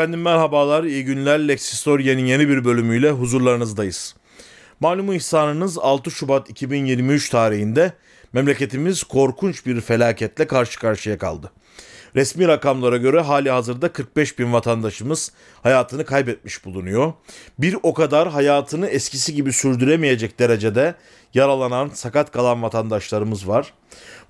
Efendim merhabalar, iyi günler. Lexistoria'nın yeni bir bölümüyle huzurlarınızdayız. Malumu ihsanınız 6 Şubat 2023 tarihinde memleketimiz korkunç bir felaketle karşı karşıya kaldı. Resmi rakamlara göre hali hazırda 45 bin vatandaşımız hayatını kaybetmiş bulunuyor. Bir o kadar hayatını eskisi gibi sürdüremeyecek derecede yaralanan, sakat kalan vatandaşlarımız var.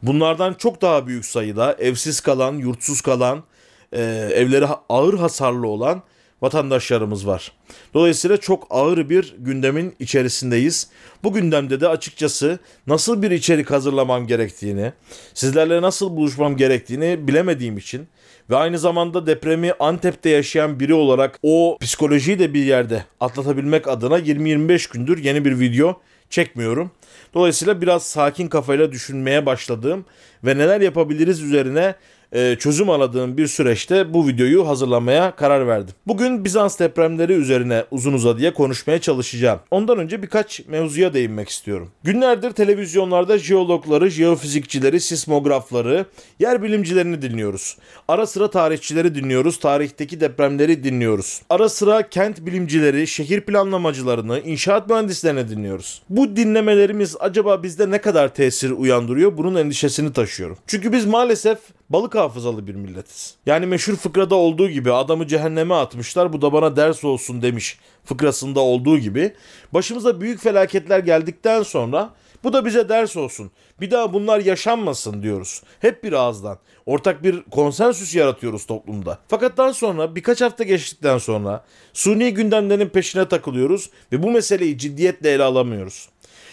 Bunlardan çok daha büyük sayıda evsiz kalan, yurtsuz kalan, e, evleri ağır hasarlı olan vatandaşlarımız var. Dolayısıyla çok ağır bir gündemin içerisindeyiz. Bu gündemde de açıkçası nasıl bir içerik hazırlamam gerektiğini, sizlerle nasıl buluşmam gerektiğini bilemediğim için ve aynı zamanda depremi Antep'te yaşayan biri olarak o psikolojiyi de bir yerde atlatabilmek adına 20-25 gündür yeni bir video çekmiyorum. Dolayısıyla biraz sakin kafayla düşünmeye başladığım ve neler yapabiliriz üzerine e, çözüm aradığım bir süreçte bu videoyu hazırlamaya karar verdim. Bugün Bizans depremleri üzerine uzun uzadıya konuşmaya çalışacağım. Ondan önce birkaç mevzuya değinmek istiyorum. Günlerdir televizyonlarda jeologları, jeofizikçileri, sismografları, yer bilimcilerini dinliyoruz. Ara sıra tarihçileri dinliyoruz, tarihteki depremleri dinliyoruz. Ara sıra kent bilimcileri, şehir planlamacılarını, inşaat mühendislerini dinliyoruz. Bu dinlemelerimiz acaba bizde ne kadar tesir uyandırıyor? Bunun endişesini taşıyorum. Çünkü biz maalesef balık hafızalı bir milletiz. Yani meşhur fıkrada olduğu gibi adamı cehenneme atmışlar bu da bana ders olsun demiş fıkrasında olduğu gibi. Başımıza büyük felaketler geldikten sonra bu da bize ders olsun. Bir daha bunlar yaşanmasın diyoruz. Hep bir ağızdan. Ortak bir konsensüs yaratıyoruz toplumda. Fakat daha sonra birkaç hafta geçtikten sonra suni gündemlerin peşine takılıyoruz ve bu meseleyi ciddiyetle ele alamıyoruz.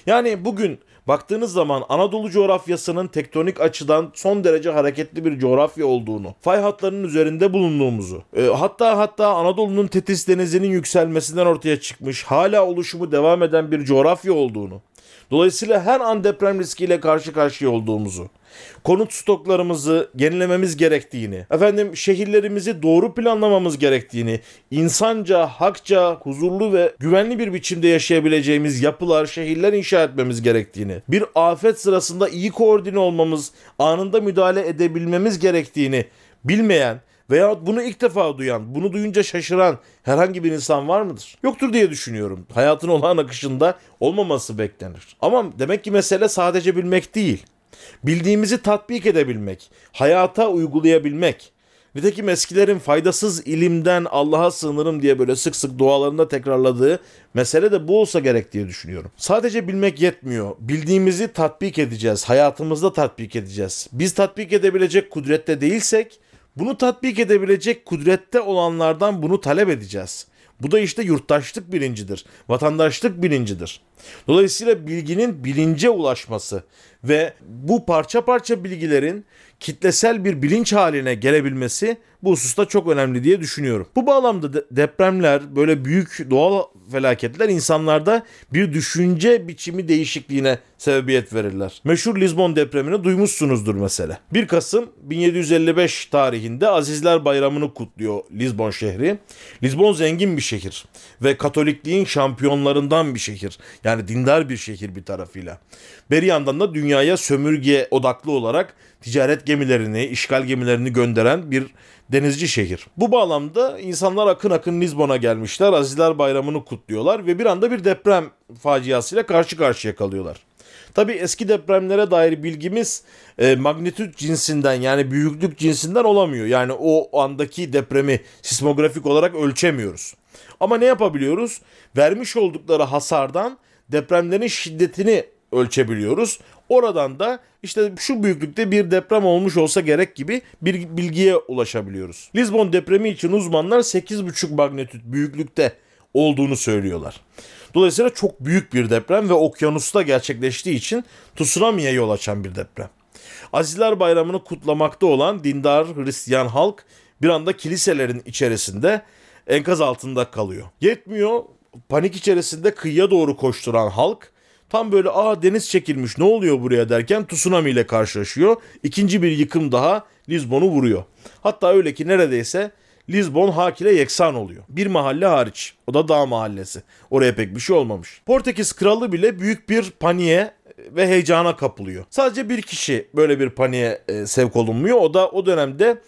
Yani bugün baktığınız zaman Anadolu coğrafyasının tektonik açıdan son derece hareketli bir coğrafya olduğunu, fay hatlarının üzerinde bulunduğumuzu, e, hatta hatta Anadolu'nun Tetis denizinin yükselmesinden ortaya çıkmış, hala oluşumu devam eden bir coğrafya olduğunu, Dolayısıyla her an deprem riskiyle karşı karşıya olduğumuzu, konut stoklarımızı yenilememiz gerektiğini, efendim şehirlerimizi doğru planlamamız gerektiğini, insanca, hakça, huzurlu ve güvenli bir biçimde yaşayabileceğimiz yapılar, şehirler inşa etmemiz gerektiğini, bir afet sırasında iyi koordine olmamız, anında müdahale edebilmemiz gerektiğini bilmeyen veya bunu ilk defa duyan, bunu duyunca şaşıran herhangi bir insan var mıdır? Yoktur diye düşünüyorum. Hayatın olağan akışında olmaması beklenir. Ama demek ki mesele sadece bilmek değil. Bildiğimizi tatbik edebilmek, hayata uygulayabilmek. Nitekim eskilerin faydasız ilimden Allah'a sığınırım diye böyle sık sık dualarında tekrarladığı mesele de bu olsa gerek diye düşünüyorum. Sadece bilmek yetmiyor. Bildiğimizi tatbik edeceğiz. Hayatımızda tatbik edeceğiz. Biz tatbik edebilecek kudrette değilsek bunu tatbik edebilecek kudrette olanlardan bunu talep edeceğiz. Bu da işte yurttaşlık bilincidir, vatandaşlık bilincidir. Dolayısıyla bilginin bilince ulaşması ve bu parça parça bilgilerin kitlesel bir bilinç haline gelebilmesi bu hususta çok önemli diye düşünüyorum. Bu bağlamda de depremler, böyle büyük doğal felaketler insanlarda bir düşünce biçimi değişikliğine sebebiyet verirler. Meşhur Lizbon depremini duymuşsunuzdur mesela. 1 Kasım 1755 tarihinde Azizler Bayramı'nı kutluyor Lizbon şehri. Lizbon zengin bir şehir ve Katolikliğin şampiyonlarından bir şehir. Yani dindar bir şehir bir tarafıyla. Bir yandan da dünyaya sömürge odaklı olarak ticaret gemilerini, işgal gemilerini gönderen bir denizci şehir. Bu bağlamda insanlar akın akın Lizbon'a gelmişler. Azizler Bayramı'nı kutluyorlar ve bir anda bir deprem faciasıyla karşı karşıya kalıyorlar. Tabi eski depremlere dair bilgimiz e, magnitüt cinsinden yani büyüklük cinsinden olamıyor. Yani o andaki depremi sismografik olarak ölçemiyoruz. Ama ne yapabiliyoruz? Vermiş oldukları hasardan depremlerin şiddetini ölçebiliyoruz. Oradan da işte şu büyüklükte bir deprem olmuş olsa gerek gibi bir bilgiye ulaşabiliyoruz. Lisbon depremi için uzmanlar 8,5 magnitüt büyüklükte olduğunu söylüyorlar. Dolayısıyla çok büyük bir deprem ve okyanusta gerçekleştiği için tsunami'ye yol açan bir deprem. Azizler Bayramı'nı kutlamakta olan dindar Hristiyan halk bir anda kiliselerin içerisinde enkaz altında kalıyor. Yetmiyor panik içerisinde kıyıya doğru koşturan halk Tam böyle aa deniz çekilmiş ne oluyor buraya derken tsunami ile karşılaşıyor. İkinci bir yıkım daha Lizbon'u vuruyor. Hatta öyle ki neredeyse Lisbon hak ile yeksan oluyor. Bir mahalle hariç. O da dağ mahallesi. Oraya pek bir şey olmamış. Portekiz kralı bile büyük bir paniğe ve heyecana kapılıyor. Sadece bir kişi böyle bir paniğe e, sevk olunmuyor. O da o dönemde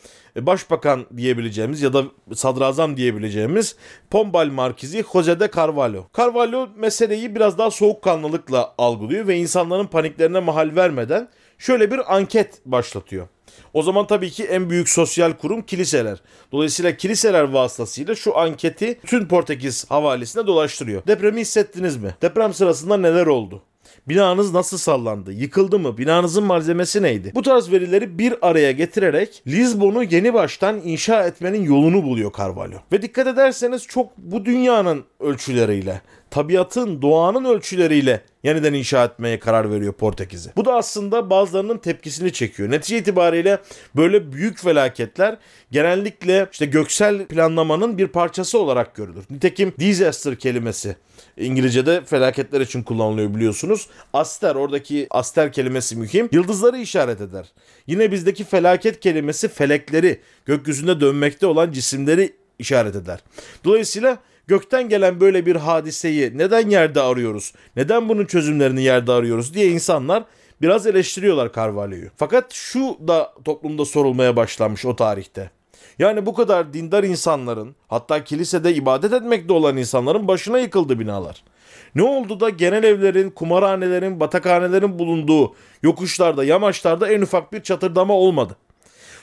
başbakan diyebileceğimiz ya da sadrazam diyebileceğimiz Pombal Markizi Jose de Carvalho. Carvalho meseleyi biraz daha soğukkanlılıkla algılıyor ve insanların paniklerine mahal vermeden şöyle bir anket başlatıyor. O zaman tabii ki en büyük sosyal kurum kiliseler. Dolayısıyla kiliseler vasıtasıyla şu anketi tüm Portekiz havalesine dolaştırıyor. Depremi hissettiniz mi? Deprem sırasında neler oldu? Binanız nasıl sallandı? Yıkıldı mı? Binanızın malzemesi neydi? Bu tarz verileri bir araya getirerek Lizbon'u yeni baştan inşa etmenin yolunu buluyor Carvalho. Ve dikkat ederseniz çok bu dünyanın ölçüleriyle, tabiatın, doğanın ölçüleriyle yeniden inşa etmeye karar veriyor Portekiz'i. Bu da aslında bazılarının tepkisini çekiyor. Netice itibariyle böyle büyük felaketler genellikle işte göksel planlamanın bir parçası olarak görülür. Nitekim disaster kelimesi İngilizce'de felaketler için kullanılıyor biliyorsunuz. Aster oradaki aster kelimesi mühim. Yıldızları işaret eder. Yine bizdeki felaket kelimesi felekleri, gökyüzünde dönmekte olan cisimleri işaret eder. Dolayısıyla gökten gelen böyle bir hadiseyi neden yerde arıyoruz? Neden bunun çözümlerini yerde arıyoruz diye insanlar biraz eleştiriyorlar Carvalho'yu. Fakat şu da toplumda sorulmaya başlanmış o tarihte. Yani bu kadar dindar insanların hatta kilisede ibadet etmekte olan insanların başına yıkıldı binalar. Ne oldu da genel evlerin, kumarhanelerin, batakhanelerin bulunduğu yokuşlarda, yamaçlarda en ufak bir çatırdama olmadı.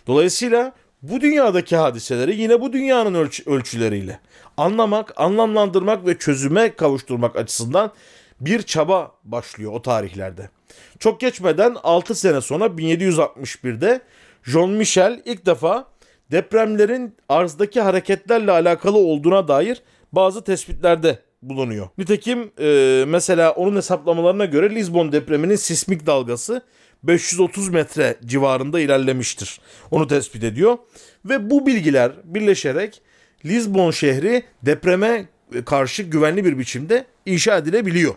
Dolayısıyla bu dünyadaki hadiseleri yine bu dünyanın ölç- ölçüleriyle anlamak, anlamlandırmak ve çözüme kavuşturmak açısından bir çaba başlıyor o tarihlerde. Çok geçmeden 6 sene sonra 1761'de John Michel ilk defa depremlerin arzdaki hareketlerle alakalı olduğuna dair bazı tespitlerde bulunuyor. Nitekim e, mesela onun hesaplamalarına göre Lisbon depreminin sismik dalgası 530 metre civarında ilerlemiştir. Onu tespit ediyor. Ve bu bilgiler birleşerek Lisbon şehri depreme karşı güvenli bir biçimde inşa edilebiliyor.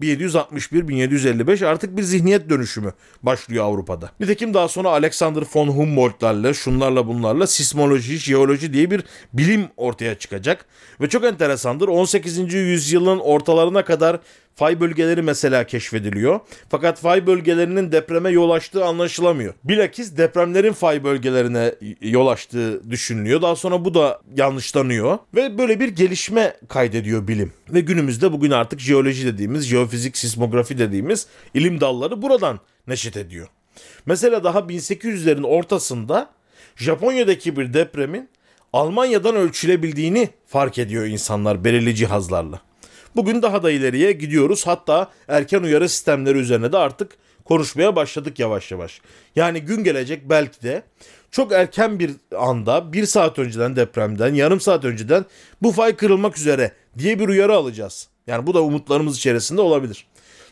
1761-1755 artık bir zihniyet dönüşümü başlıyor Avrupa'da. Nitekim daha sonra Alexander von Humboldt'larla, şunlarla bunlarla sismoloji, jeoloji diye bir bilim ortaya çıkacak. Ve çok enteresandır 18. yüzyılın ortalarına kadar fay bölgeleri mesela keşfediliyor. Fakat fay bölgelerinin depreme yol açtığı anlaşılamıyor. Bilakis depremlerin fay bölgelerine yol açtığı düşünülüyor. Daha sonra bu da yanlışlanıyor ve böyle bir gelişme kaydediyor bilim. Ve günümüzde bugün artık jeoloji dediğimiz, jeofizik, sismografi dediğimiz ilim dalları buradan neşet ediyor. Mesela daha 1800'lerin ortasında Japonya'daki bir depremin Almanya'dan ölçülebildiğini fark ediyor insanlar belirli cihazlarla. Bugün daha da ileriye gidiyoruz. Hatta erken uyarı sistemleri üzerine de artık konuşmaya başladık yavaş yavaş. Yani gün gelecek belki de çok erken bir anda bir saat önceden depremden yarım saat önceden bu fay kırılmak üzere diye bir uyarı alacağız. Yani bu da umutlarımız içerisinde olabilir.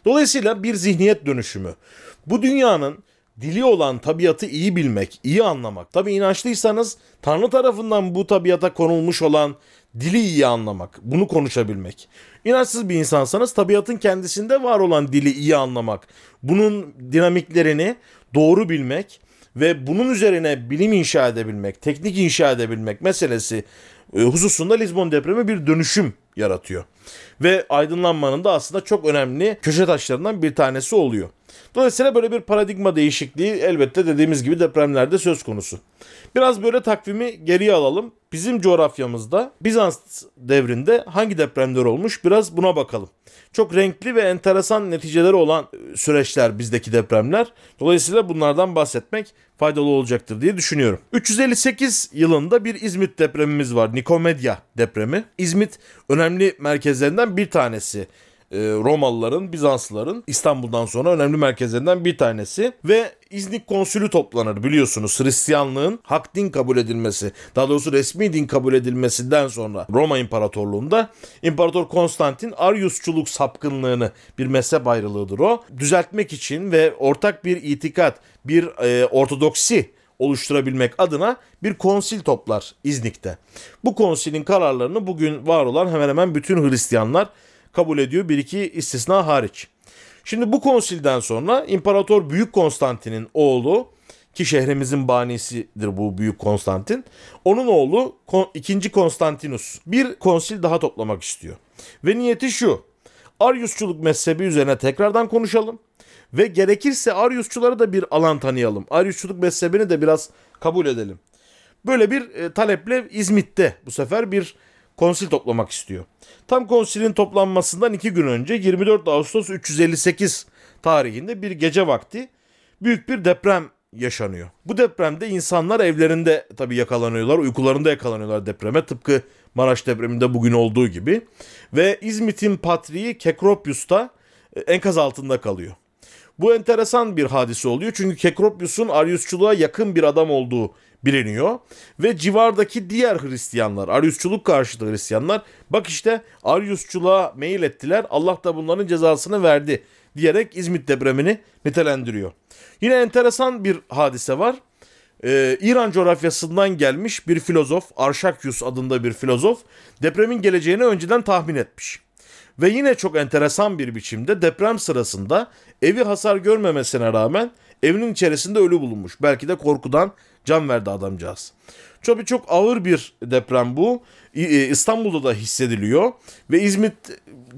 Dolayısıyla bir zihniyet dönüşümü. Bu dünyanın dili olan tabiatı iyi bilmek, iyi anlamak. Tabi inançlıysanız Tanrı tarafından bu tabiata konulmuş olan dili iyi anlamak, bunu konuşabilmek. İnançsız bir insansanız tabiatın kendisinde var olan dili iyi anlamak, bunun dinamiklerini doğru bilmek ve bunun üzerine bilim inşa edebilmek, teknik inşa edebilmek meselesi e, hususunda Lisbon depremi bir dönüşüm yaratıyor. Ve aydınlanmanın da aslında çok önemli köşe taşlarından bir tanesi oluyor. Dolayısıyla böyle bir paradigma değişikliği elbette dediğimiz gibi depremlerde söz konusu. Biraz böyle takvimi geriye alalım. Bizim coğrafyamızda Bizans devrinde hangi depremler olmuş biraz buna bakalım. Çok renkli ve enteresan neticeleri olan süreçler bizdeki depremler. Dolayısıyla bunlardan bahsetmek faydalı olacaktır diye düşünüyorum. 358 yılında bir İzmit depremimiz var. Nikomedya depremi. İzmit önemli merkezlerinden bir tanesi. E, Romalıların, Bizanslıların İstanbul'dan sonra önemli merkezlerinden bir tanesi ve İznik konsülü toplanır biliyorsunuz. Hristiyanlığın hak din kabul edilmesi, daha doğrusu resmi din kabul edilmesinden sonra Roma İmparatorluğu'nda İmparator Konstantin Ariusçuluk sapkınlığını bir mezhep ayrılığıdır o. Düzeltmek için ve ortak bir itikat, bir e, ortodoksi oluşturabilmek adına bir konsil toplar İznik'te. Bu konsilin kararlarını bugün var olan hemen hemen bütün Hristiyanlar kabul ediyor bir iki istisna hariç. Şimdi bu konsilden sonra İmparator Büyük Konstantin'in oğlu ki şehrimizin banisidir bu Büyük Konstantin. Onun oğlu 2. Konstantinus bir konsil daha toplamak istiyor. Ve niyeti şu. Aryusçuluk mezhebi üzerine tekrardan konuşalım. Ve gerekirse Aryusçulara da bir alan tanıyalım. Aryusçuluk mezhebini de biraz kabul edelim. Böyle bir e, taleple İzmit'te bu sefer bir konsil toplamak istiyor. Tam konsilin toplanmasından iki gün önce 24 Ağustos 358 tarihinde bir gece vakti büyük bir deprem yaşanıyor. Bu depremde insanlar evlerinde tabii yakalanıyorlar, uykularında yakalanıyorlar depreme tıpkı Maraş depreminde bugün olduğu gibi. Ve İzmit'in patriği Kekropius da e, enkaz altında kalıyor. Bu enteresan bir hadise oluyor çünkü Kekropius'un Ariusçuluğa yakın bir adam olduğu biliniyor. Ve civardaki diğer Hristiyanlar, Ariusçuluk karşıtı Hristiyanlar bak işte Ariusçuluğa meyil ettiler Allah da bunların cezasını verdi diyerek İzmit depremini nitelendiriyor. Yine enteresan bir hadise var. Ee, İran coğrafyasından gelmiş bir filozof, Arşakyus adında bir filozof depremin geleceğini önceden tahmin etmiş. Ve yine çok enteresan bir biçimde deprem sırasında evi hasar görmemesine rağmen evinin içerisinde ölü bulunmuş. Belki de korkudan can verdi adamcağız. Çok çok ağır bir deprem bu. E, İstanbul'da da hissediliyor ve İzmit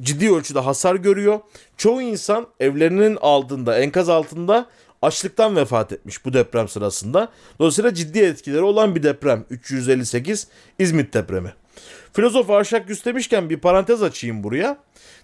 ciddi ölçüde hasar görüyor. Çoğu insan evlerinin altında, enkaz altında açlıktan vefat etmiş bu deprem sırasında. Dolayısıyla ciddi etkileri olan bir deprem. 358 İzmit depremi. Filozof Arşak Güz demişken bir parantez açayım buraya.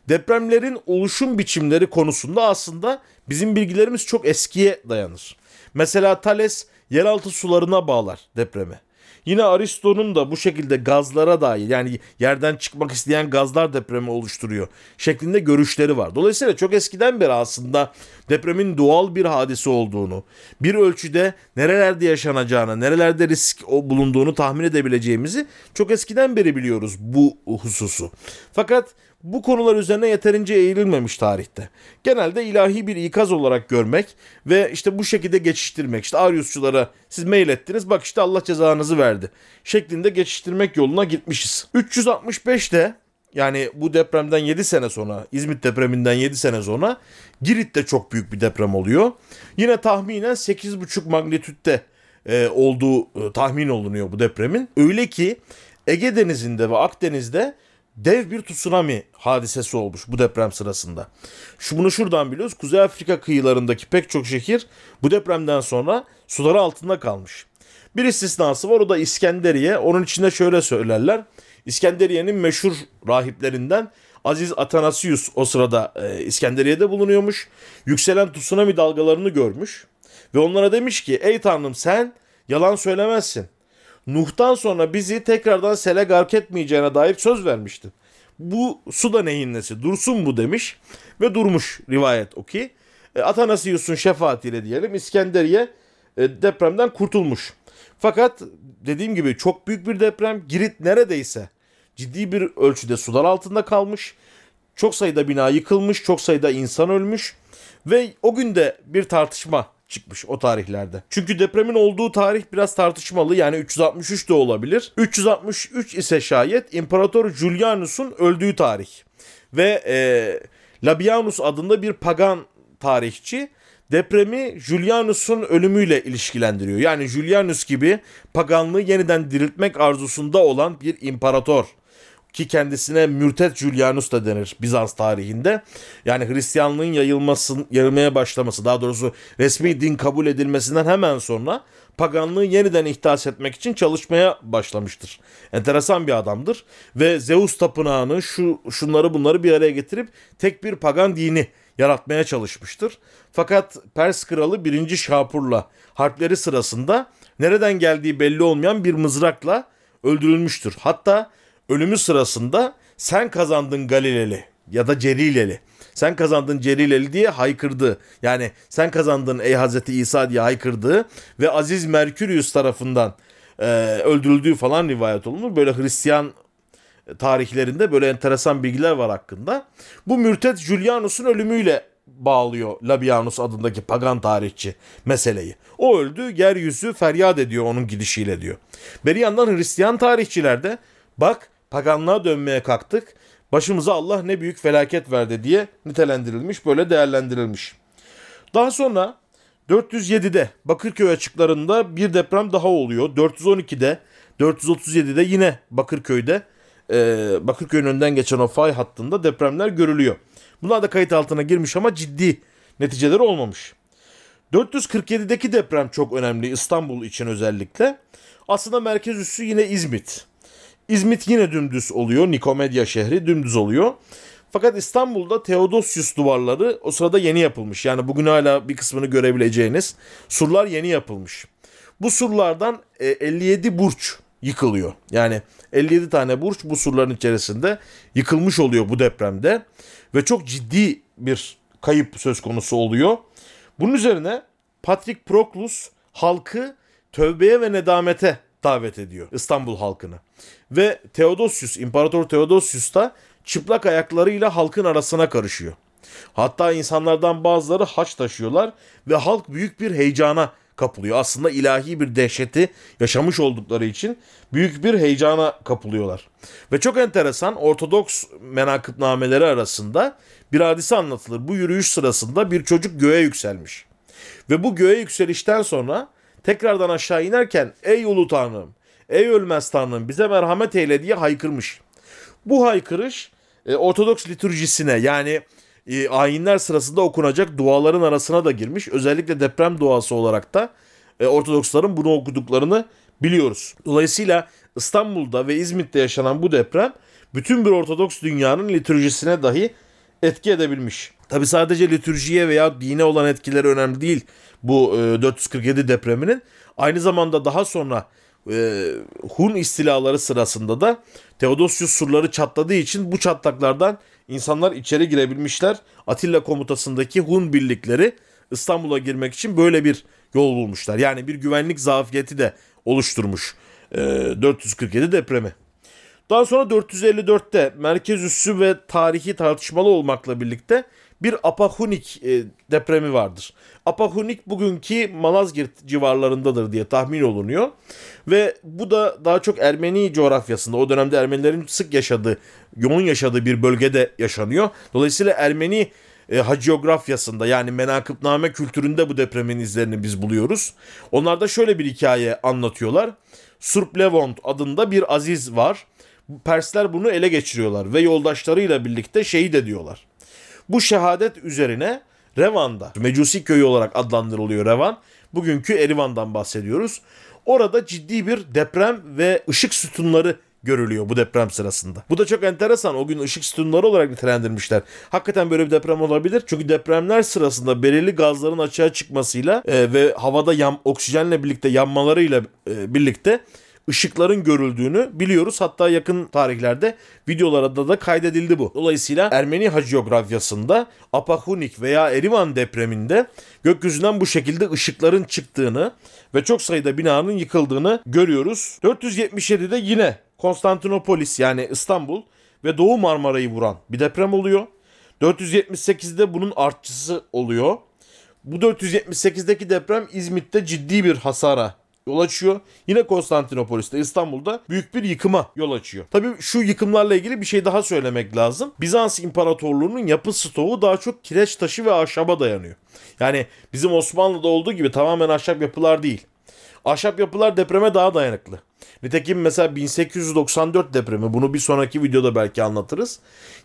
Depremlerin oluşum biçimleri konusunda aslında bizim bilgilerimiz çok eskiye dayanır. Mesela Thales yeraltı sularına bağlar depremi. Yine Aristo'nun da bu şekilde gazlara dair yani yerden çıkmak isteyen gazlar depremi oluşturuyor şeklinde görüşleri var. Dolayısıyla çok eskiden beri aslında depremin doğal bir hadise olduğunu, bir ölçüde nerelerde yaşanacağını, nerelerde risk bulunduğunu tahmin edebileceğimizi çok eskiden beri biliyoruz bu hususu. Fakat bu konular üzerine yeterince eğilinmemiş tarihte. Genelde ilahi bir ikaz olarak görmek ve işte bu şekilde geçiştirmek. İşte Ariusçulara siz mail ettiniz bak işte Allah cezanızı verdi şeklinde geçiştirmek yoluna gitmişiz. 365'te yani bu depremden 7 sene sonra İzmit depreminden 7 sene sonra Girit'te çok büyük bir deprem oluyor. Yine tahminen 8,5 magnitütte e, olduğu e, tahmin olunuyor bu depremin. Öyle ki Ege Denizi'nde ve Akdeniz'de dev bir tsunami hadisesi olmuş bu deprem sırasında. Şu bunu şuradan biliyoruz. Kuzey Afrika kıyılarındaki pek çok şehir bu depremden sonra suları altında kalmış. Bir istisnası var o da İskenderiye. Onun içinde şöyle söylerler. İskenderiye'nin meşhur rahiplerinden Aziz Atanasius o sırada e, İskenderiye'de bulunuyormuş. Yükselen tsunami dalgalarını görmüş. Ve onlara demiş ki ey tanrım sen yalan söylemezsin. Nuh'tan sonra bizi tekrardan sele gark etmeyeceğine dair söz vermiştin. Bu su da neyin nesi? Dursun bu demiş ve durmuş rivayet o ki. E, Atanasius'un şefaatiyle diyelim İskenderiye e, depremden kurtulmuş. Fakat dediğim gibi çok büyük bir deprem. Girit neredeyse ciddi bir ölçüde sular altında kalmış. Çok sayıda bina yıkılmış, çok sayıda insan ölmüş ve o günde bir tartışma çıkmış o tarihlerde. Çünkü depremin olduğu tarih biraz tartışmalı. Yani 363 de olabilir. 363 ise şayet İmparator Julianus'un öldüğü tarih. Ve e, Labianus adında bir pagan tarihçi depremi Julianus'un ölümüyle ilişkilendiriyor. Yani Julianus gibi paganlığı yeniden diriltmek arzusunda olan bir imparator ki kendisine mürtet Julianus da denir Bizans tarihinde. Yani Hristiyanlığın yayılması, yayılmaya başlaması daha doğrusu resmi din kabul edilmesinden hemen sonra paganlığı yeniden ihdas etmek için çalışmaya başlamıştır. Enteresan bir adamdır ve Zeus tapınağını şu şunları bunları bir araya getirip tek bir pagan dini yaratmaya çalışmıştır. Fakat Pers kralı 1. Şapur'la harpleri sırasında nereden geldiği belli olmayan bir mızrakla öldürülmüştür. Hatta ölümü sırasında sen kazandın Galileli ya da Cerileli. Sen kazandın Cerileli diye haykırdı. Yani sen kazandın ey Hazreti İsa diye haykırdığı ve Aziz Merkurius tarafından e, öldürüldüğü falan rivayet olunur. Böyle Hristiyan tarihlerinde böyle enteresan bilgiler var hakkında. Bu mürtet Julianus'un ölümüyle bağlıyor Labianus adındaki pagan tarihçi meseleyi. O öldü, yeryüzü feryat ediyor onun gidişiyle diyor. Bir yandan Hristiyan tarihçiler de bak paganlığa dönmeye kalktık. Başımıza Allah ne büyük felaket verdi diye nitelendirilmiş, böyle değerlendirilmiş. Daha sonra 407'de Bakırköy açıklarında bir deprem daha oluyor. 412'de, 437'de yine Bakırköy'de e, Bakırköy'ün önden geçen o fay hattında depremler görülüyor. Bunlar da kayıt altına girmiş ama ciddi neticeleri olmamış. 447'deki deprem çok önemli İstanbul için özellikle. Aslında merkez üssü yine İzmit. İzmit yine dümdüz oluyor. Nikomedya şehri dümdüz oluyor. Fakat İstanbul'da Theodosius duvarları o sırada yeni yapılmış. Yani bugün hala bir kısmını görebileceğiniz surlar yeni yapılmış. Bu surlardan 57 e, burç yıkılıyor. Yani 57 tane burç bu surların içerisinde yıkılmış oluyor bu depremde. Ve çok ciddi bir kayıp söz konusu oluyor. Bunun üzerine Patrick Proclus halkı tövbeye ve nedamete davet ediyor İstanbul halkını. Ve Theodosius, İmparator Theodosius da çıplak ayaklarıyla halkın arasına karışıyor. Hatta insanlardan bazıları haç taşıyorlar ve halk büyük bir heyecana kapılıyor. Aslında ilahi bir dehşeti yaşamış oldukları için büyük bir heyecana kapılıyorlar. Ve çok enteresan Ortodoks menakıbnameleri arasında bir hadise anlatılır. Bu yürüyüş sırasında bir çocuk göğe yükselmiş. Ve bu göğe yükselişten sonra tekrardan aşağı inerken ey ulu tanrım, ey ölmez tanrım bize merhamet eyle diye haykırmış. Bu haykırış e, Ortodoks liturjisine yani e, ayinler sırasında okunacak duaların arasına da girmiş. Özellikle deprem duası olarak da e, Ortodoksların bunu okuduklarını biliyoruz. Dolayısıyla İstanbul'da ve İzmit'te yaşanan bu deprem bütün bir Ortodoks dünyanın liturjisine dahi etki edebilmiş. Tabi sadece liturjiye veya dine olan etkileri önemli değil bu e, 447 depreminin. Aynı zamanda daha sonra e, Hun istilaları sırasında da Theodosius surları çatladığı için bu çatlaklardan insanlar içeri girebilmişler. Atilla komutasındaki Hun birlikleri İstanbul'a girmek için böyle bir yol bulmuşlar. Yani bir güvenlik zafiyeti de oluşturmuş e, 447 depremi. Daha sonra 454'te merkez üssü ve tarihi tartışmalı olmakla birlikte bir Apahunik e, depremi vardır. Apahunik bugünkü Malazgirt civarlarındadır diye tahmin olunuyor. Ve bu da daha çok Ermeni coğrafyasında o dönemde Ermenilerin sık yaşadığı, yoğun yaşadığı bir bölgede yaşanıyor. Dolayısıyla Ermeni e, hagiografyasında yani menakıbname kültüründe bu depremin izlerini biz buluyoruz. Onlar da şöyle bir hikaye anlatıyorlar. Surp Levont adında bir aziz var. Persler bunu ele geçiriyorlar ve yoldaşlarıyla birlikte şehit ediyorlar. Bu şehadet üzerine Revan'da, Mecusi köyü olarak adlandırılıyor Revan. Bugünkü Erivan'dan bahsediyoruz. Orada ciddi bir deprem ve ışık sütunları görülüyor bu deprem sırasında. Bu da çok enteresan. O gün ışık sütunları olarak nitelendirmişler. Hakikaten böyle bir deprem olabilir. Çünkü depremler sırasında belirli gazların açığa çıkmasıyla e, ve havada yan, oksijenle birlikte yanmalarıyla e, birlikte ışıkların görüldüğünü biliyoruz. Hatta yakın tarihlerde videolarda da kaydedildi bu. Dolayısıyla Ermeni hagiografyasında Apahunik veya Erivan depreminde gökyüzünden bu şekilde ışıkların çıktığını ve çok sayıda binanın yıkıldığını görüyoruz. 477'de yine Konstantinopolis yani İstanbul ve Doğu Marmara'yı vuran bir deprem oluyor. 478'de bunun artçısı oluyor. Bu 478'deki deprem İzmit'te ciddi bir hasara yol açıyor. Yine Konstantinopolis'te İstanbul'da büyük bir yıkıma yol açıyor. Tabii şu yıkımlarla ilgili bir şey daha söylemek lazım. Bizans İmparatorluğu'nun yapı stoğu daha çok kireç taşı ve ahşaba dayanıyor. Yani bizim Osmanlı'da olduğu gibi tamamen ahşap yapılar değil. Ahşap yapılar depreme daha dayanıklı. Nitekim mesela 1894 depremi bunu bir sonraki videoda belki anlatırız.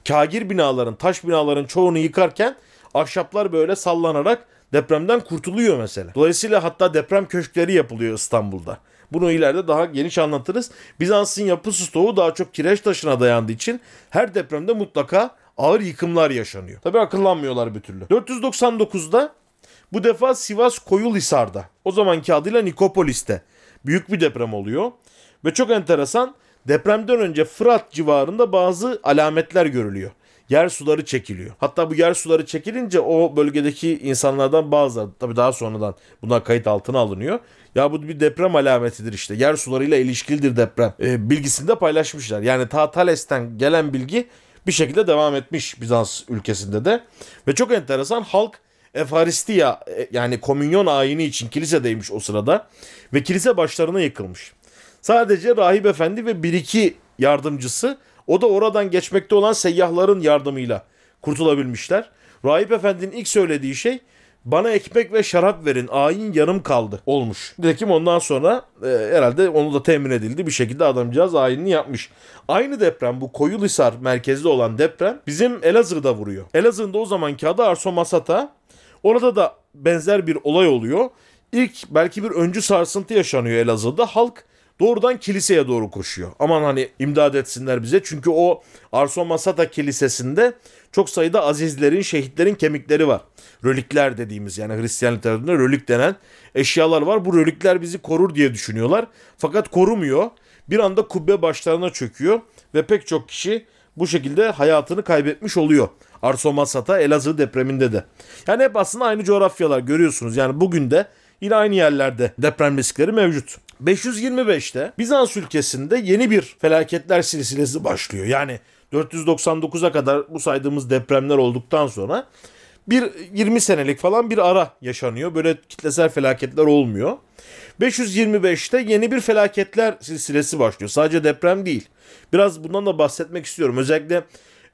Kagir binaların, taş binaların çoğunu yıkarken ahşaplar böyle sallanarak depremden kurtuluyor mesela. Dolayısıyla hatta deprem köşkleri yapılıyor İstanbul'da. Bunu ileride daha geniş anlatırız. Bizans'ın yapı stoğu daha çok kireç taşına dayandığı için her depremde mutlaka ağır yıkımlar yaşanıyor. Tabi akıllanmıyorlar bir türlü. 499'da bu defa Sivas Koyulhisar'da o zamanki adıyla Nikopolis'te büyük bir deprem oluyor. Ve çok enteresan depremden önce Fırat civarında bazı alametler görülüyor yer suları çekiliyor. Hatta bu yer suları çekilince o bölgedeki insanlardan bazıları tabii daha sonradan bunlar kayıt altına alınıyor. Ya bu bir deprem alametidir işte. Yer sularıyla ilişkilidir deprem. E, bilgisini paylaşmışlar. Yani ta Thales'ten gelen bilgi bir şekilde devam etmiş Bizans ülkesinde de. Ve çok enteresan halk Efaristiya e, yani komünyon ayini için kilisedeymiş o sırada. Ve kilise başlarına yıkılmış. Sadece rahip efendi ve bir iki yardımcısı o da oradan geçmekte olan seyyahların yardımıyla kurtulabilmişler. Rahip Efendi'nin ilk söylediği şey bana ekmek ve şarap verin ayin yarım kaldı olmuş. Nitekim ondan sonra e, herhalde onu da temin edildi bir şekilde adamcağız ayinini yapmış. Aynı deprem bu Koyulhisar merkezli olan deprem bizim Elazığ'da vuruyor. Elazığ'ın da o zamanki adı Arso Masata. Orada da benzer bir olay oluyor. İlk belki bir öncü sarsıntı yaşanıyor Elazığ'da. Halk doğrudan kiliseye doğru koşuyor. Aman hani imdad etsinler bize. Çünkü o Arson Masata Kilisesi'nde çok sayıda azizlerin, şehitlerin kemikleri var. Rölikler dediğimiz yani Hristiyan literatüründe rölik denen eşyalar var. Bu rölikler bizi korur diye düşünüyorlar. Fakat korumuyor. Bir anda kubbe başlarına çöküyor ve pek çok kişi bu şekilde hayatını kaybetmiş oluyor. Arson Masata, Elazığ depreminde de. Yani hep aslında aynı coğrafyalar görüyorsunuz. Yani bugün de yine aynı yerlerde deprem riskleri mevcut. 525'te Bizans ülkesinde yeni bir felaketler silsilesi başlıyor. Yani 499'a kadar bu saydığımız depremler olduktan sonra bir 20 senelik falan bir ara yaşanıyor. Böyle kitlesel felaketler olmuyor. 525'te yeni bir felaketler silsilesi başlıyor. Sadece deprem değil. Biraz bundan da bahsetmek istiyorum. Özellikle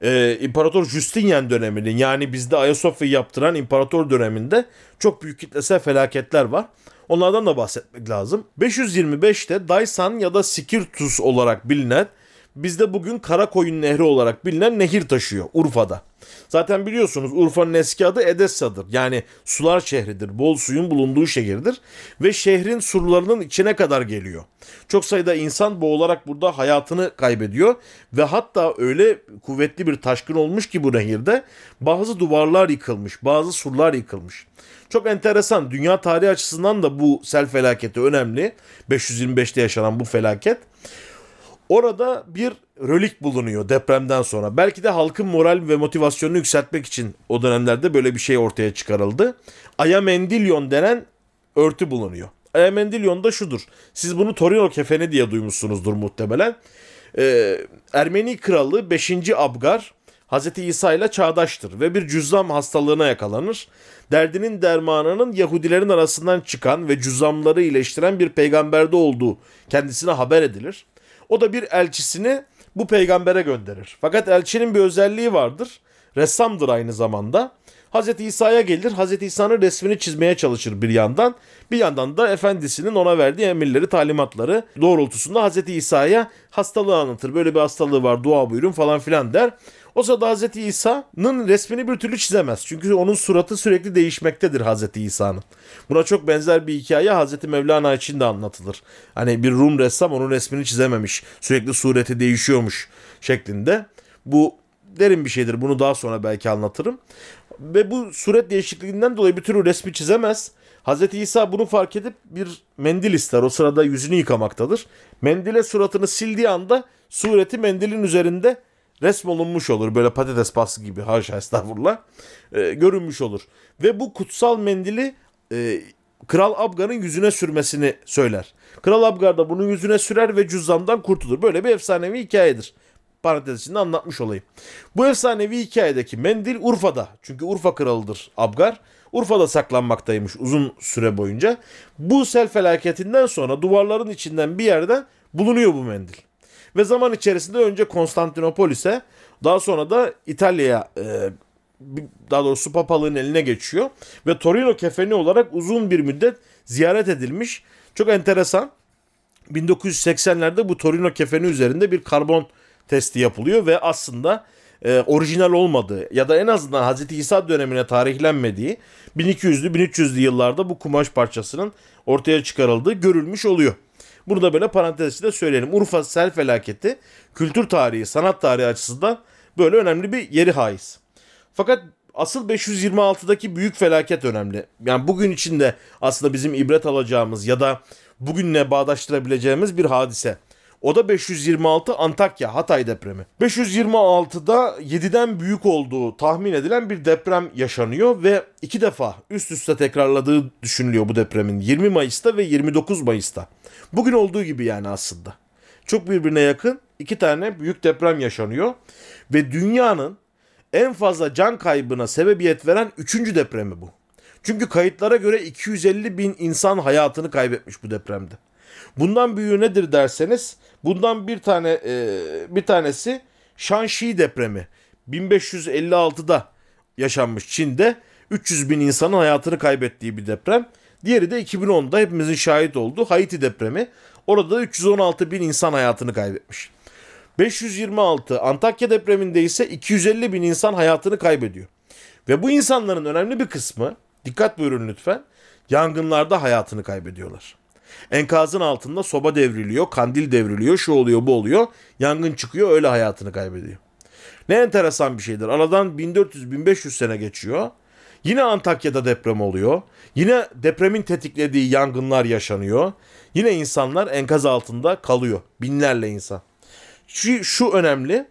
e, İmparator Justinian döneminin yani bizde Ayasofya'yı yaptıran imparator döneminde çok büyük kitlesel felaketler var. Onlardan da bahsetmek lazım. 525'te Daisan ya da Sikirtus olarak bilinen bizde bugün Karakoyun Nehri olarak bilinen nehir taşıyor Urfa'da. Zaten biliyorsunuz Urfa'nın eski adı Edessa'dır. Yani sular şehridir. Bol suyun bulunduğu şehirdir. Ve şehrin surlarının içine kadar geliyor. Çok sayıda insan boğularak burada hayatını kaybediyor. Ve hatta öyle kuvvetli bir taşkın olmuş ki bu nehirde bazı duvarlar yıkılmış, bazı surlar yıkılmış. Çok enteresan. Dünya tarihi açısından da bu sel felaketi önemli. 525'te yaşanan bu felaket. Orada bir rölik bulunuyor depremden sonra. Belki de halkın moral ve motivasyonunu yükseltmek için o dönemlerde böyle bir şey ortaya çıkarıldı. Ayamendilyon denen örtü bulunuyor. Ayamendilyon da şudur. Siz bunu Torino kefeni diye duymuşsunuzdur muhtemelen. Ee, Ermeni kralı 5. Abgar Hz. İsa ile çağdaştır ve bir cüzzam hastalığına yakalanır. Derdinin dermanının Yahudilerin arasından çıkan ve cüzzamları iyileştiren bir peygamberde olduğu kendisine haber edilir. O da bir elçisini bu peygambere gönderir. Fakat elçinin bir özelliği vardır. Ressamdır aynı zamanda. Hz. İsa'ya gelir. Hz. İsa'nın resmini çizmeye çalışır bir yandan. Bir yandan da efendisinin ona verdiği emirleri, talimatları doğrultusunda Hz. İsa'ya hastalığı anlatır. Böyle bir hastalığı var dua buyurun falan filan der. O sırada Hz. İsa'nın resmini bir türlü çizemez. Çünkü onun suratı sürekli değişmektedir Hz. İsa'nın. Buna çok benzer bir hikaye Hz. Mevlana için de anlatılır. Hani bir Rum ressam onun resmini çizememiş. Sürekli sureti değişiyormuş şeklinde. Bu derin bir şeydir. Bunu daha sonra belki anlatırım. Ve bu suret değişikliğinden dolayı bir türlü resmi çizemez. Hz. İsa bunu fark edip bir mendil ister. O sırada yüzünü yıkamaktadır. Mendile suratını sildiği anda sureti mendilin üzerinde resmolunmuş olur. Böyle patates pastı gibi haşa estağfurullah e, görünmüş olur. Ve bu kutsal mendili e, Kral Abgar'ın yüzüne sürmesini söyler. Kral Abgar da bunu yüzüne sürer ve cüzzamdan kurtulur. Böyle bir efsanevi hikayedir. Parantez içinde anlatmış olayım. Bu efsanevi hikayedeki mendil Urfa'da. Çünkü Urfa kralıdır Abgar. Urfa'da saklanmaktaymış uzun süre boyunca. Bu sel felaketinden sonra duvarların içinden bir yerden bulunuyor bu mendil. Ve zaman içerisinde önce Konstantinopolis'e daha sonra da İtalya'ya e, daha doğrusu papalığın eline geçiyor. Ve Torino kefeni olarak uzun bir müddet ziyaret edilmiş. Çok enteresan. 1980'lerde bu Torino kefeni üzerinde bir karbon testi yapılıyor ve aslında e, orijinal olmadığı ya da en azından Hz. İsa dönemine tarihlenmediği 1200'lü 1300'lü yıllarda bu kumaş parçasının ortaya çıkarıldığı görülmüş oluyor. Bunu da böyle parantez içinde söyleyelim. Urfa sel felaketi kültür tarihi, sanat tarihi açısından böyle önemli bir yeri haiz. Fakat asıl 526'daki büyük felaket önemli. Yani bugün içinde aslında bizim ibret alacağımız ya da bugünle bağdaştırabileceğimiz bir hadise. O da 526 Antakya Hatay depremi. 526'da 7'den büyük olduğu tahmin edilen bir deprem yaşanıyor ve iki defa üst üste tekrarladığı düşünülüyor bu depremin. 20 Mayıs'ta ve 29 Mayıs'ta. Bugün olduğu gibi yani aslında. Çok birbirine yakın iki tane büyük deprem yaşanıyor ve dünyanın en fazla can kaybına sebebiyet veren üçüncü depremi bu. Çünkü kayıtlara göre 250 bin insan hayatını kaybetmiş bu depremde. Bundan büyüğü nedir derseniz bundan bir tane e, bir tanesi Shanxi depremi. 1556'da yaşanmış Çin'de 300 bin insanın hayatını kaybettiği bir deprem. Diğeri de 2010'da hepimizin şahit olduğu Haiti depremi. Orada da 316 bin insan hayatını kaybetmiş. 526 Antakya depreminde ise 250 bin insan hayatını kaybediyor. Ve bu insanların önemli bir kısmı dikkat buyurun lütfen yangınlarda hayatını kaybediyorlar. Enkazın altında soba devriliyor, kandil devriliyor, şu oluyor bu oluyor. Yangın çıkıyor öyle hayatını kaybediyor. Ne enteresan bir şeydir. Aradan 1400-1500 sene geçiyor. Yine Antakya'da deprem oluyor. Yine depremin tetiklediği yangınlar yaşanıyor. Yine insanlar enkaz altında kalıyor. Binlerle insan. Şu, şu önemli.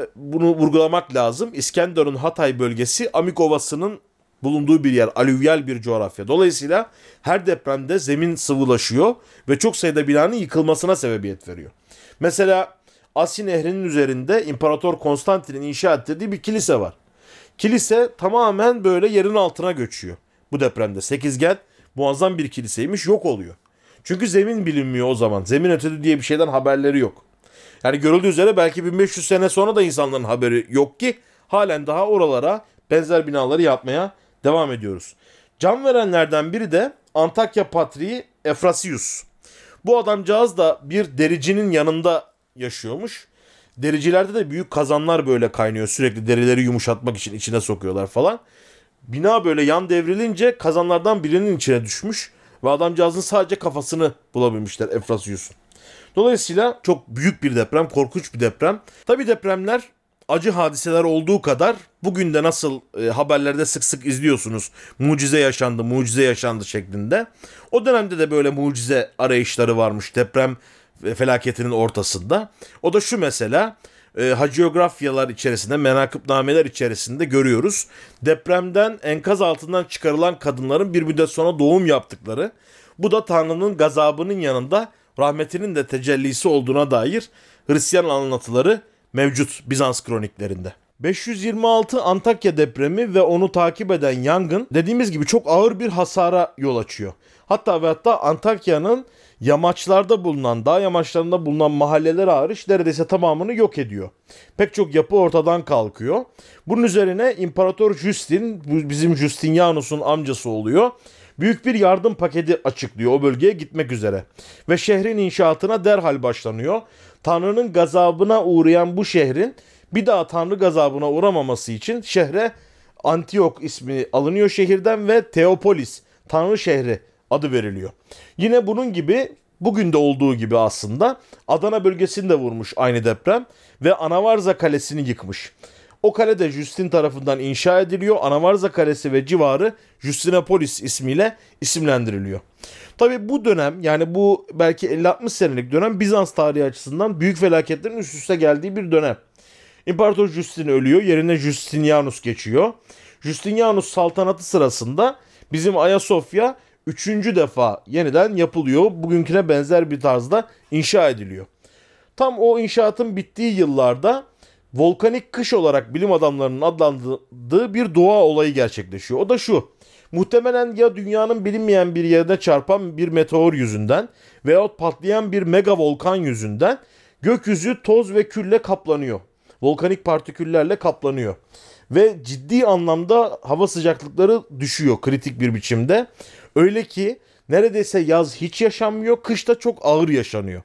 E, bunu vurgulamak lazım. İskenderun Hatay bölgesi Amik Ovası'nın bulunduğu bir yer, alüvyal bir coğrafya. Dolayısıyla her depremde zemin sıvılaşıyor ve çok sayıda binanın yıkılmasına sebebiyet veriyor. Mesela Asi Nehri'nin üzerinde İmparator Konstantin'in inşa ettiği bir kilise var. Kilise tamamen böyle yerin altına göçüyor bu depremde. Sekizgen muazzam bir kiliseymiş yok oluyor. Çünkü zemin bilinmiyor o zaman. Zemin ötedi diye bir şeyden haberleri yok. Yani görüldüğü üzere belki 1500 sene sonra da insanların haberi yok ki halen daha oralara benzer binaları yapmaya devam ediyoruz. Can verenlerden biri de Antakya Patriği Efrasius. Bu adamcağız da bir dericinin yanında yaşıyormuş. Dericilerde de büyük kazanlar böyle kaynıyor. Sürekli derileri yumuşatmak için içine sokuyorlar falan. Bina böyle yan devrilince kazanlardan birinin içine düşmüş. Ve adamcağızın sadece kafasını bulabilmişler Efrasius'un. Dolayısıyla çok büyük bir deprem, korkunç bir deprem. Tabi depremler acı hadiseler olduğu kadar bugün de nasıl e, haberlerde sık sık izliyorsunuz. Mucize yaşandı, mucize yaşandı şeklinde. O dönemde de böyle mucize arayışları varmış deprem felaketinin ortasında. O da şu mesela e, hagiografyalar içerisinde, menakıbnameler içerisinde görüyoruz. Depremden enkaz altından çıkarılan kadınların bir müddet sonra doğum yaptıkları. Bu da Tanrı'nın gazabının yanında rahmetinin de tecellisi olduğuna dair Hristiyan anlatıları mevcut Bizans kroniklerinde. 526 Antakya depremi ve onu takip eden yangın dediğimiz gibi çok ağır bir hasara yol açıyor. Hatta ve hatta Antakya'nın yamaçlarda bulunan, dağ yamaçlarında bulunan mahalleler hariç neredeyse tamamını yok ediyor. Pek çok yapı ortadan kalkıyor. Bunun üzerine İmparator Justin, bizim Justinianus'un amcası oluyor. Büyük bir yardım paketi açıklıyor o bölgeye gitmek üzere. Ve şehrin inşaatına derhal başlanıyor. Tanrı'nın gazabına uğrayan bu şehrin bir daha Tanrı gazabına uğramaması için şehre Antiyok ismi alınıyor şehirden ve Teopolis Tanrı şehri adı veriliyor. Yine bunun gibi bugün de olduğu gibi aslında Adana bölgesini de vurmuş aynı deprem ve Anavarza Kalesi'ni yıkmış. O kale de Justin tarafından inşa ediliyor. Anavarza Kalesi ve civarı Justinopolis ismiyle isimlendiriliyor. Tabi bu dönem yani bu belki 50-60 senelik dönem Bizans tarihi açısından büyük felaketlerin üst üste geldiği bir dönem. İmparator Justin ölüyor. Yerine Justinianus geçiyor. Justinianus saltanatı sırasında bizim Ayasofya üçüncü defa yeniden yapılıyor. Bugünküne benzer bir tarzda inşa ediliyor. Tam o inşaatın bittiği yıllarda volkanik kış olarak bilim adamlarının adlandırdığı bir doğa olayı gerçekleşiyor. O da şu. Muhtemelen ya dünyanın bilinmeyen bir yerine çarpan bir meteor yüzünden veyahut patlayan bir mega volkan yüzünden gökyüzü toz ve külle kaplanıyor. Volkanik partiküllerle kaplanıyor. Ve ciddi anlamda hava sıcaklıkları düşüyor kritik bir biçimde. Öyle ki neredeyse yaz hiç yaşanmıyor, kışta çok ağır yaşanıyor.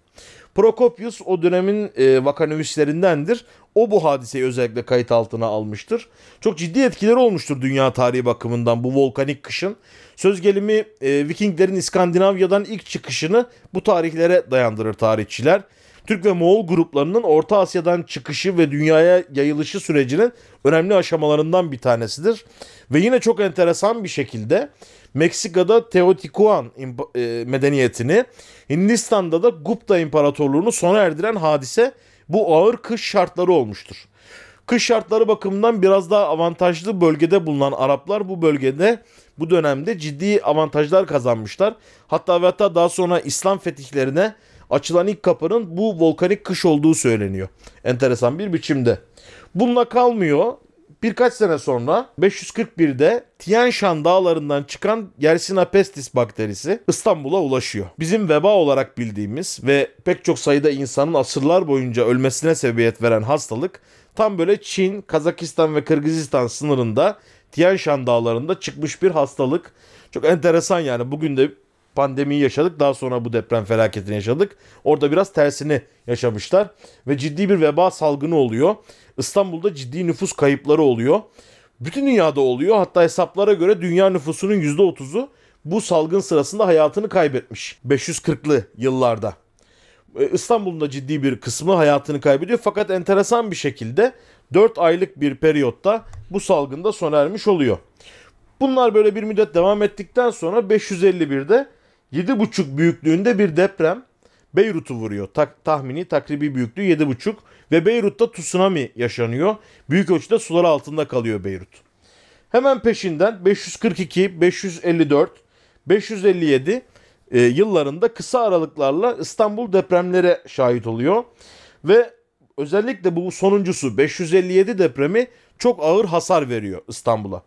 Prokopius o dönemin e, vakanüvislerindendir. O bu hadiseyi özellikle kayıt altına almıştır. Çok ciddi etkileri olmuştur dünya tarihi bakımından bu volkanik kışın. Söz gelimi e, Vikinglerin İskandinavya'dan ilk çıkışını bu tarihlere dayandırır tarihçiler. Türk ve Moğol gruplarının Orta Asya'dan çıkışı ve dünyaya yayılışı sürecinin önemli aşamalarından bir tanesidir. Ve yine çok enteresan bir şekilde Meksika'da Teotihuacan e, medeniyetini, Hindistan'da da Gupta İmparatorluğunu sona erdiren hadise bu ağır kış şartları olmuştur. Kış şartları bakımından biraz daha avantajlı bölgede bulunan Araplar bu bölgede bu dönemde ciddi avantajlar kazanmışlar. Hatta ve hatta daha sonra İslam fetihlerine açılan ilk kapının bu volkanik kış olduğu söyleniyor. Enteresan bir biçimde. Bununla kalmıyor. Birkaç sene sonra 541'de Tian Shan dağlarından çıkan Yersina pestis bakterisi İstanbul'a ulaşıyor. Bizim veba olarak bildiğimiz ve pek çok sayıda insanın asırlar boyunca ölmesine sebebiyet veren hastalık tam böyle Çin, Kazakistan ve Kırgızistan sınırında Tian Shan dağlarında çıkmış bir hastalık. Çok enteresan yani bugün de pandemiyi yaşadık. Daha sonra bu deprem felaketini yaşadık. Orada biraz tersini yaşamışlar. Ve ciddi bir veba salgını oluyor. İstanbul'da ciddi nüfus kayıpları oluyor. Bütün dünyada oluyor. Hatta hesaplara göre dünya nüfusunun %30'u bu salgın sırasında hayatını kaybetmiş 540'lı yıllarda. E, İstanbul'un da ciddi bir kısmı hayatını kaybediyor fakat enteresan bir şekilde 4 aylık bir periyotta bu salgında sona ermiş oluyor. Bunlar böyle bir müddet devam ettikten sonra 551'de 7,5 büyüklüğünde bir deprem Beyrut'u vuruyor. Tak, tahmini takribi büyüklüğü 7,5 ve Beyrut'ta tsunami yaşanıyor. Büyük ölçüde sular altında kalıyor Beyrut. Hemen peşinden 542, 554, 557 e, yıllarında kısa aralıklarla İstanbul depremlere şahit oluyor. Ve özellikle bu sonuncusu 557 depremi çok ağır hasar veriyor İstanbul'a.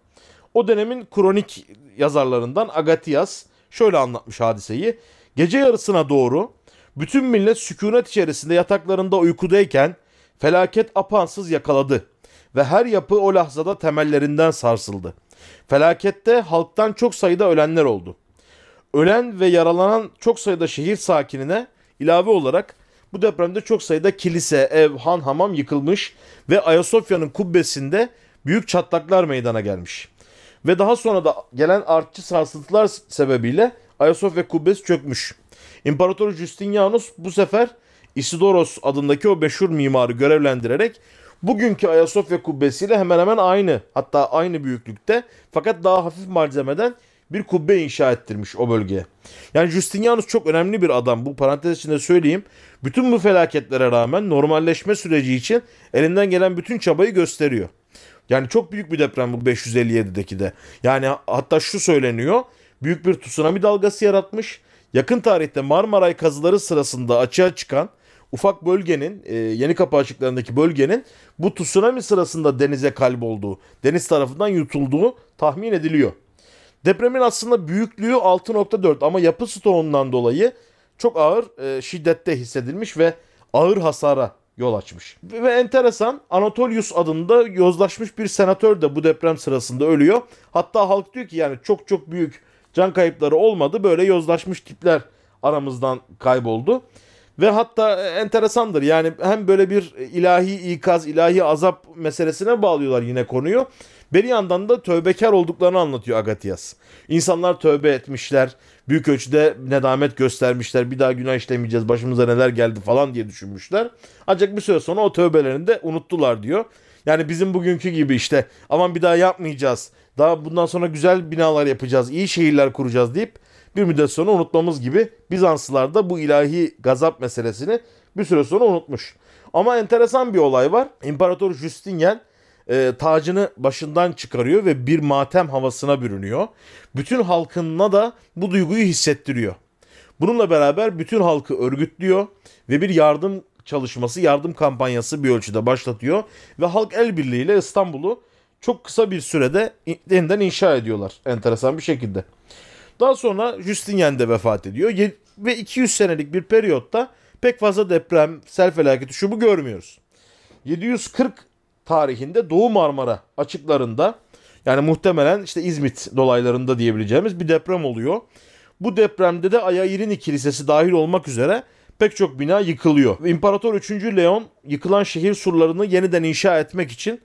O dönemin kronik yazarlarından Agatias şöyle anlatmış hadiseyi. Gece yarısına doğru bütün millet sükunet içerisinde yataklarında uykudayken felaket apansız yakaladı ve her yapı o lahzada temellerinden sarsıldı. Felakette halktan çok sayıda ölenler oldu. Ölen ve yaralanan çok sayıda şehir sakinine ilave olarak bu depremde çok sayıda kilise, ev, han, hamam yıkılmış ve Ayasofya'nın kubbesinde büyük çatlaklar meydana gelmiş. Ve daha sonra da gelen artçı sarsıntılar sebebiyle Ayasofya kubbesi çökmüş. İmparator Justinianus bu sefer Isidoros adındaki o meşhur mimarı görevlendirerek bugünkü Ayasofya kubbesiyle hemen hemen aynı hatta aynı büyüklükte fakat daha hafif malzemeden bir kubbe inşa ettirmiş o bölgeye. Yani Justinianus çok önemli bir adam. Bu parantez içinde söyleyeyim. Bütün bu felaketlere rağmen normalleşme süreci için elinden gelen bütün çabayı gösteriyor. Yani çok büyük bir deprem bu 557'deki de. Yani hatta şu söyleniyor. Büyük bir tsunami dalgası yaratmış. Yakın tarihte Marmaray kazıları sırasında açığa çıkan ufak bölgenin, e, yeni kapı açıklarındaki bölgenin bu tsunami sırasında denize kalbolduğu, deniz tarafından yutulduğu tahmin ediliyor. Depremin aslında büyüklüğü 6.4 ama yapı stoğundan dolayı çok ağır e, şiddette hissedilmiş ve ağır hasara yol açmış. Ve enteresan Anatolius adında yozlaşmış bir senatör de bu deprem sırasında ölüyor. Hatta halk diyor ki yani çok çok büyük can kayıpları olmadı. Böyle yozlaşmış tipler aramızdan kayboldu. Ve hatta enteresandır yani hem böyle bir ilahi ikaz, ilahi azap meselesine bağlıyorlar yine konuyu. Bir yandan da tövbekar olduklarını anlatıyor Agatias. İnsanlar tövbe etmişler, büyük ölçüde nedamet göstermişler, bir daha günah işlemeyeceğiz, başımıza neler geldi falan diye düşünmüşler. Ancak bir süre sonra o tövbelerini de unuttular diyor. Yani bizim bugünkü gibi işte aman bir daha yapmayacağız, daha bundan sonra güzel binalar yapacağız, iyi şehirler kuracağız deyip bir müddet sonra unutmamız gibi Bizanslılar da bu ilahi gazap meselesini bir süre sonra unutmuş. Ama enteresan bir olay var. İmparator Justinian e, tacını başından çıkarıyor ve bir matem havasına bürünüyor. Bütün halkına da bu duyguyu hissettiriyor. Bununla beraber bütün halkı örgütlüyor ve bir yardım çalışması, yardım kampanyası bir ölçüde başlatıyor ve halk el birliğiyle İstanbul'u çok kısa bir sürede yeniden inşa ediyorlar enteresan bir şekilde. Daha sonra Justinian de vefat ediyor ve 200 senelik bir periyotta pek fazla deprem, sel felaketi şu bu görmüyoruz. 740 tarihinde Doğu Marmara açıklarında yani muhtemelen işte İzmit dolaylarında diyebileceğimiz bir deprem oluyor. Bu depremde de Ayayirini Kilisesi dahil olmak üzere pek çok bina yıkılıyor. İmparator 3. Leon yıkılan şehir surlarını yeniden inşa etmek için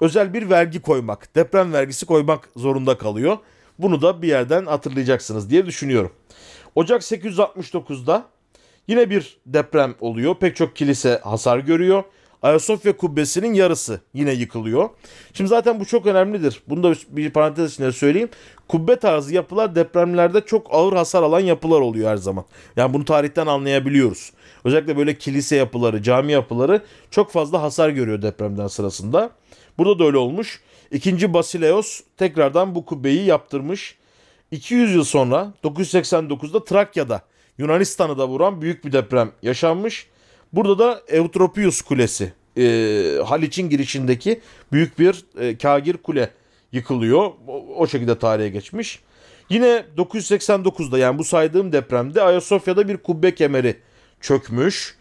özel bir vergi koymak, deprem vergisi koymak zorunda kalıyor. Bunu da bir yerden hatırlayacaksınız diye düşünüyorum. Ocak 869'da yine bir deprem oluyor. Pek çok kilise hasar görüyor. Ayasofya kubbesinin yarısı yine yıkılıyor. Şimdi zaten bu çok önemlidir. Bunu da bir parantez içinde söyleyeyim. Kubbe tarzı yapılar depremlerde çok ağır hasar alan yapılar oluyor her zaman. Yani bunu tarihten anlayabiliyoruz. Özellikle böyle kilise yapıları, cami yapıları çok fazla hasar görüyor depremden sırasında. Burada da öyle olmuş. İkinci Basileos tekrardan bu kubbeyi yaptırmış. 200 yıl sonra 989'da Trakya'da Yunanistan'ı da vuran büyük bir deprem yaşanmış. Burada da Eutropius Kulesi e, Haliç'in girişindeki büyük bir e, kagir kule yıkılıyor. O, o şekilde tarihe geçmiş. Yine 989'da yani bu saydığım depremde Ayasofya'da bir kubbe kemeri çökmüş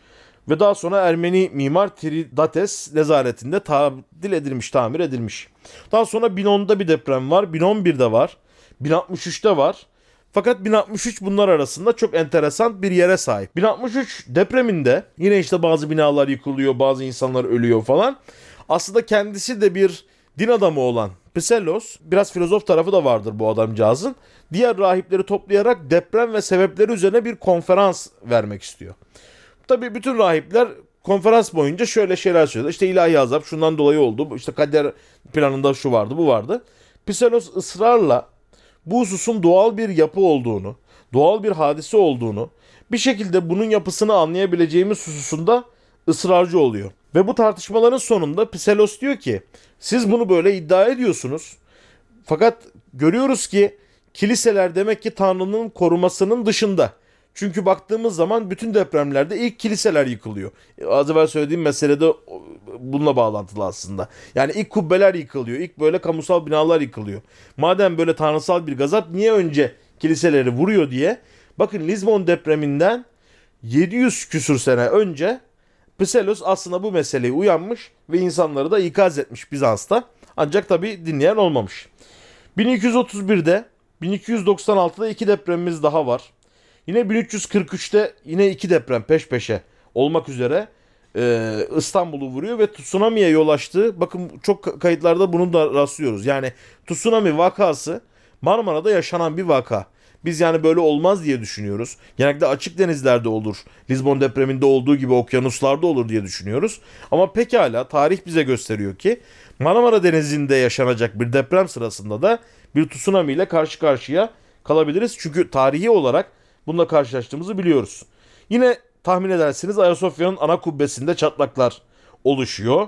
ve daha sonra Ermeni mimar Tridates nezaretinde tadil edilmiş, tamir edilmiş. Daha sonra 1010'da bir deprem var, 1011'de var, 1063'te var. Fakat 1063 bunlar arasında çok enteresan bir yere sahip. 1063 depreminde yine işte bazı binalar yıkılıyor, bazı insanlar ölüyor falan. Aslında kendisi de bir din adamı olan Psellos, biraz filozof tarafı da vardır bu adamcağızın. Diğer rahipleri toplayarak deprem ve sebepleri üzerine bir konferans vermek istiyor. Tabii bütün rahipler konferans boyunca şöyle şeyler söyledi. İşte ilahi azap şundan dolayı oldu. İşte kader planında şu vardı, bu vardı. Psellos ısrarla bu hususun doğal bir yapı olduğunu, doğal bir hadise olduğunu, bir şekilde bunun yapısını anlayabileceğimiz hususunda ısrarcı oluyor. Ve bu tartışmaların sonunda Psellos diyor ki siz bunu böyle iddia ediyorsunuz. Fakat görüyoruz ki kiliseler demek ki Tanrı'nın korumasının dışında. Çünkü baktığımız zaman bütün depremlerde ilk kiliseler yıkılıyor. Az evvel söylediğim mesele de bununla bağlantılı aslında. Yani ilk kubbeler yıkılıyor. ilk böyle kamusal binalar yıkılıyor. Madem böyle tanrısal bir gazap niye önce kiliseleri vuruyor diye. Bakın Lizbon depreminden 700 küsür sene önce Psellos aslında bu meseleye uyanmış ve insanları da ikaz etmiş Bizans'ta. Ancak tabi dinleyen olmamış. 1231'de 1296'da iki depremimiz daha var. Yine 1343'te yine iki deprem peş peşe olmak üzere e, İstanbul'u vuruyor ve tsunami'ye yol açtığı bakın çok kayıtlarda bunu da rastlıyoruz. Yani tsunami vakası Marmara'da yaşanan bir vaka. Biz yani böyle olmaz diye düşünüyoruz. Genellikle açık denizlerde olur. Lisbon depreminde olduğu gibi okyanuslarda olur diye düşünüyoruz. Ama pekala tarih bize gösteriyor ki Marmara Denizi'nde yaşanacak bir deprem sırasında da bir tsunami ile karşı karşıya kalabiliriz. Çünkü tarihi olarak bununla karşılaştığımızı biliyoruz. Yine tahmin edersiniz Ayasofya'nın ana kubbesinde çatlaklar oluşuyor.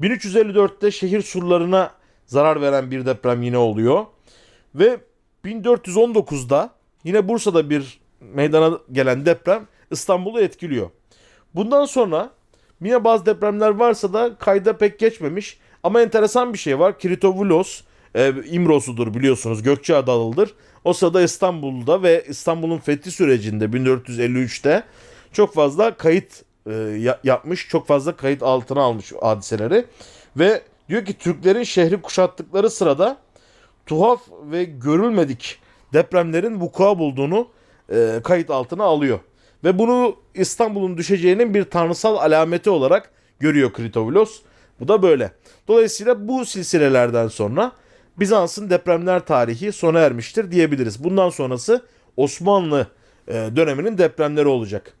1354'te şehir surlarına zarar veren bir deprem yine oluyor. Ve 1419'da yine Bursa'da bir meydana gelen deprem İstanbul'u etkiliyor. Bundan sonra yine bazı depremler varsa da kayda pek geçmemiş. Ama enteresan bir şey var. Kritovulos e, İmrosu'dur biliyorsunuz. Gökçeadalı'dır. O sırada İstanbul'da ve İstanbul'un fethi sürecinde 1453'te çok fazla kayıt e, yapmış. Çok fazla kayıt altına almış hadiseleri. Ve diyor ki Türklerin şehri kuşattıkları sırada tuhaf ve görülmedik depremlerin vuku bulduğunu e, kayıt altına alıyor. Ve bunu İstanbul'un düşeceğinin bir tanrısal alameti olarak görüyor Kritovulos. Bu da böyle. Dolayısıyla bu silsilelerden sonra Bizans'ın depremler tarihi sona ermiştir diyebiliriz. Bundan sonrası Osmanlı e, döneminin depremleri olacak.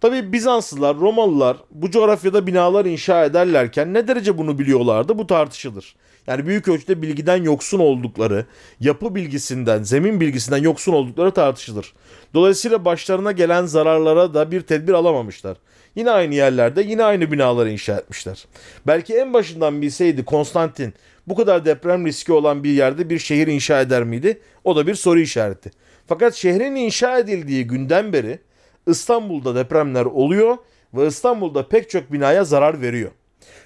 Tabi Bizanslılar, Romalılar bu coğrafyada binalar inşa ederlerken ne derece bunu biliyorlardı bu tartışılır. Yani büyük ölçüde bilgiden yoksun oldukları, yapı bilgisinden, zemin bilgisinden yoksun oldukları tartışılır. Dolayısıyla başlarına gelen zararlara da bir tedbir alamamışlar. Yine aynı yerlerde yine aynı binaları inşa etmişler. Belki en başından bilseydi Konstantin bu kadar deprem riski olan bir yerde bir şehir inşa eder miydi? O da bir soru işareti. Fakat şehrin inşa edildiği günden beri İstanbul'da depremler oluyor ve İstanbul'da pek çok binaya zarar veriyor.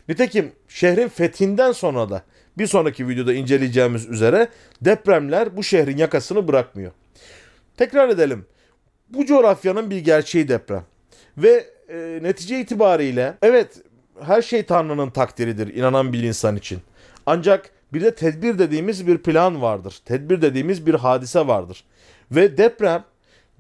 Nitekim şehrin fethinden sonra da bir sonraki videoda inceleyeceğimiz üzere depremler bu şehrin yakasını bırakmıyor. Tekrar edelim. Bu coğrafyanın bir gerçeği deprem. Ve e, netice itibariyle evet her şey Tanrı'nın takdiridir inanan bir insan için. Ancak bir de tedbir dediğimiz bir plan vardır. Tedbir dediğimiz bir hadise vardır. Ve deprem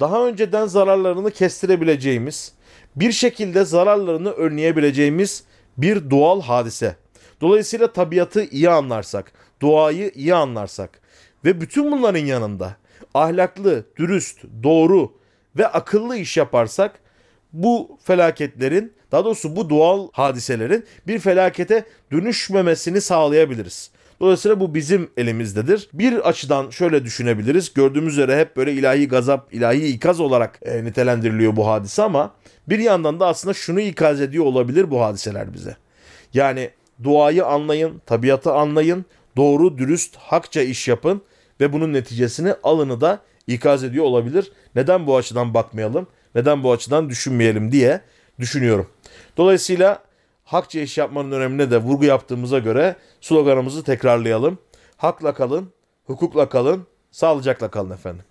daha önceden zararlarını kestirebileceğimiz, bir şekilde zararlarını önleyebileceğimiz bir doğal hadise. Dolayısıyla tabiatı iyi anlarsak, doğayı iyi anlarsak ve bütün bunların yanında ahlaklı, dürüst, doğru ve akıllı iş yaparsak bu felaketlerin daha doğrusu bu doğal hadiselerin bir felakete dönüşmemesini sağlayabiliriz. Dolayısıyla bu bizim elimizdedir. Bir açıdan şöyle düşünebiliriz. Gördüğümüz üzere hep böyle ilahi gazap, ilahi ikaz olarak e, nitelendiriliyor bu hadise ama bir yandan da aslında şunu ikaz ediyor olabilir bu hadiseler bize. Yani doğayı anlayın, tabiatı anlayın, doğru, dürüst, hakça iş yapın ve bunun neticesini alını da ikaz ediyor olabilir. Neden bu açıdan bakmayalım? Neden bu açıdan düşünmeyelim diye düşünüyorum. Dolayısıyla hakça iş yapmanın önemine de vurgu yaptığımıza göre sloganımızı tekrarlayalım. Hakla kalın, hukukla kalın, sağlıcakla kalın efendim.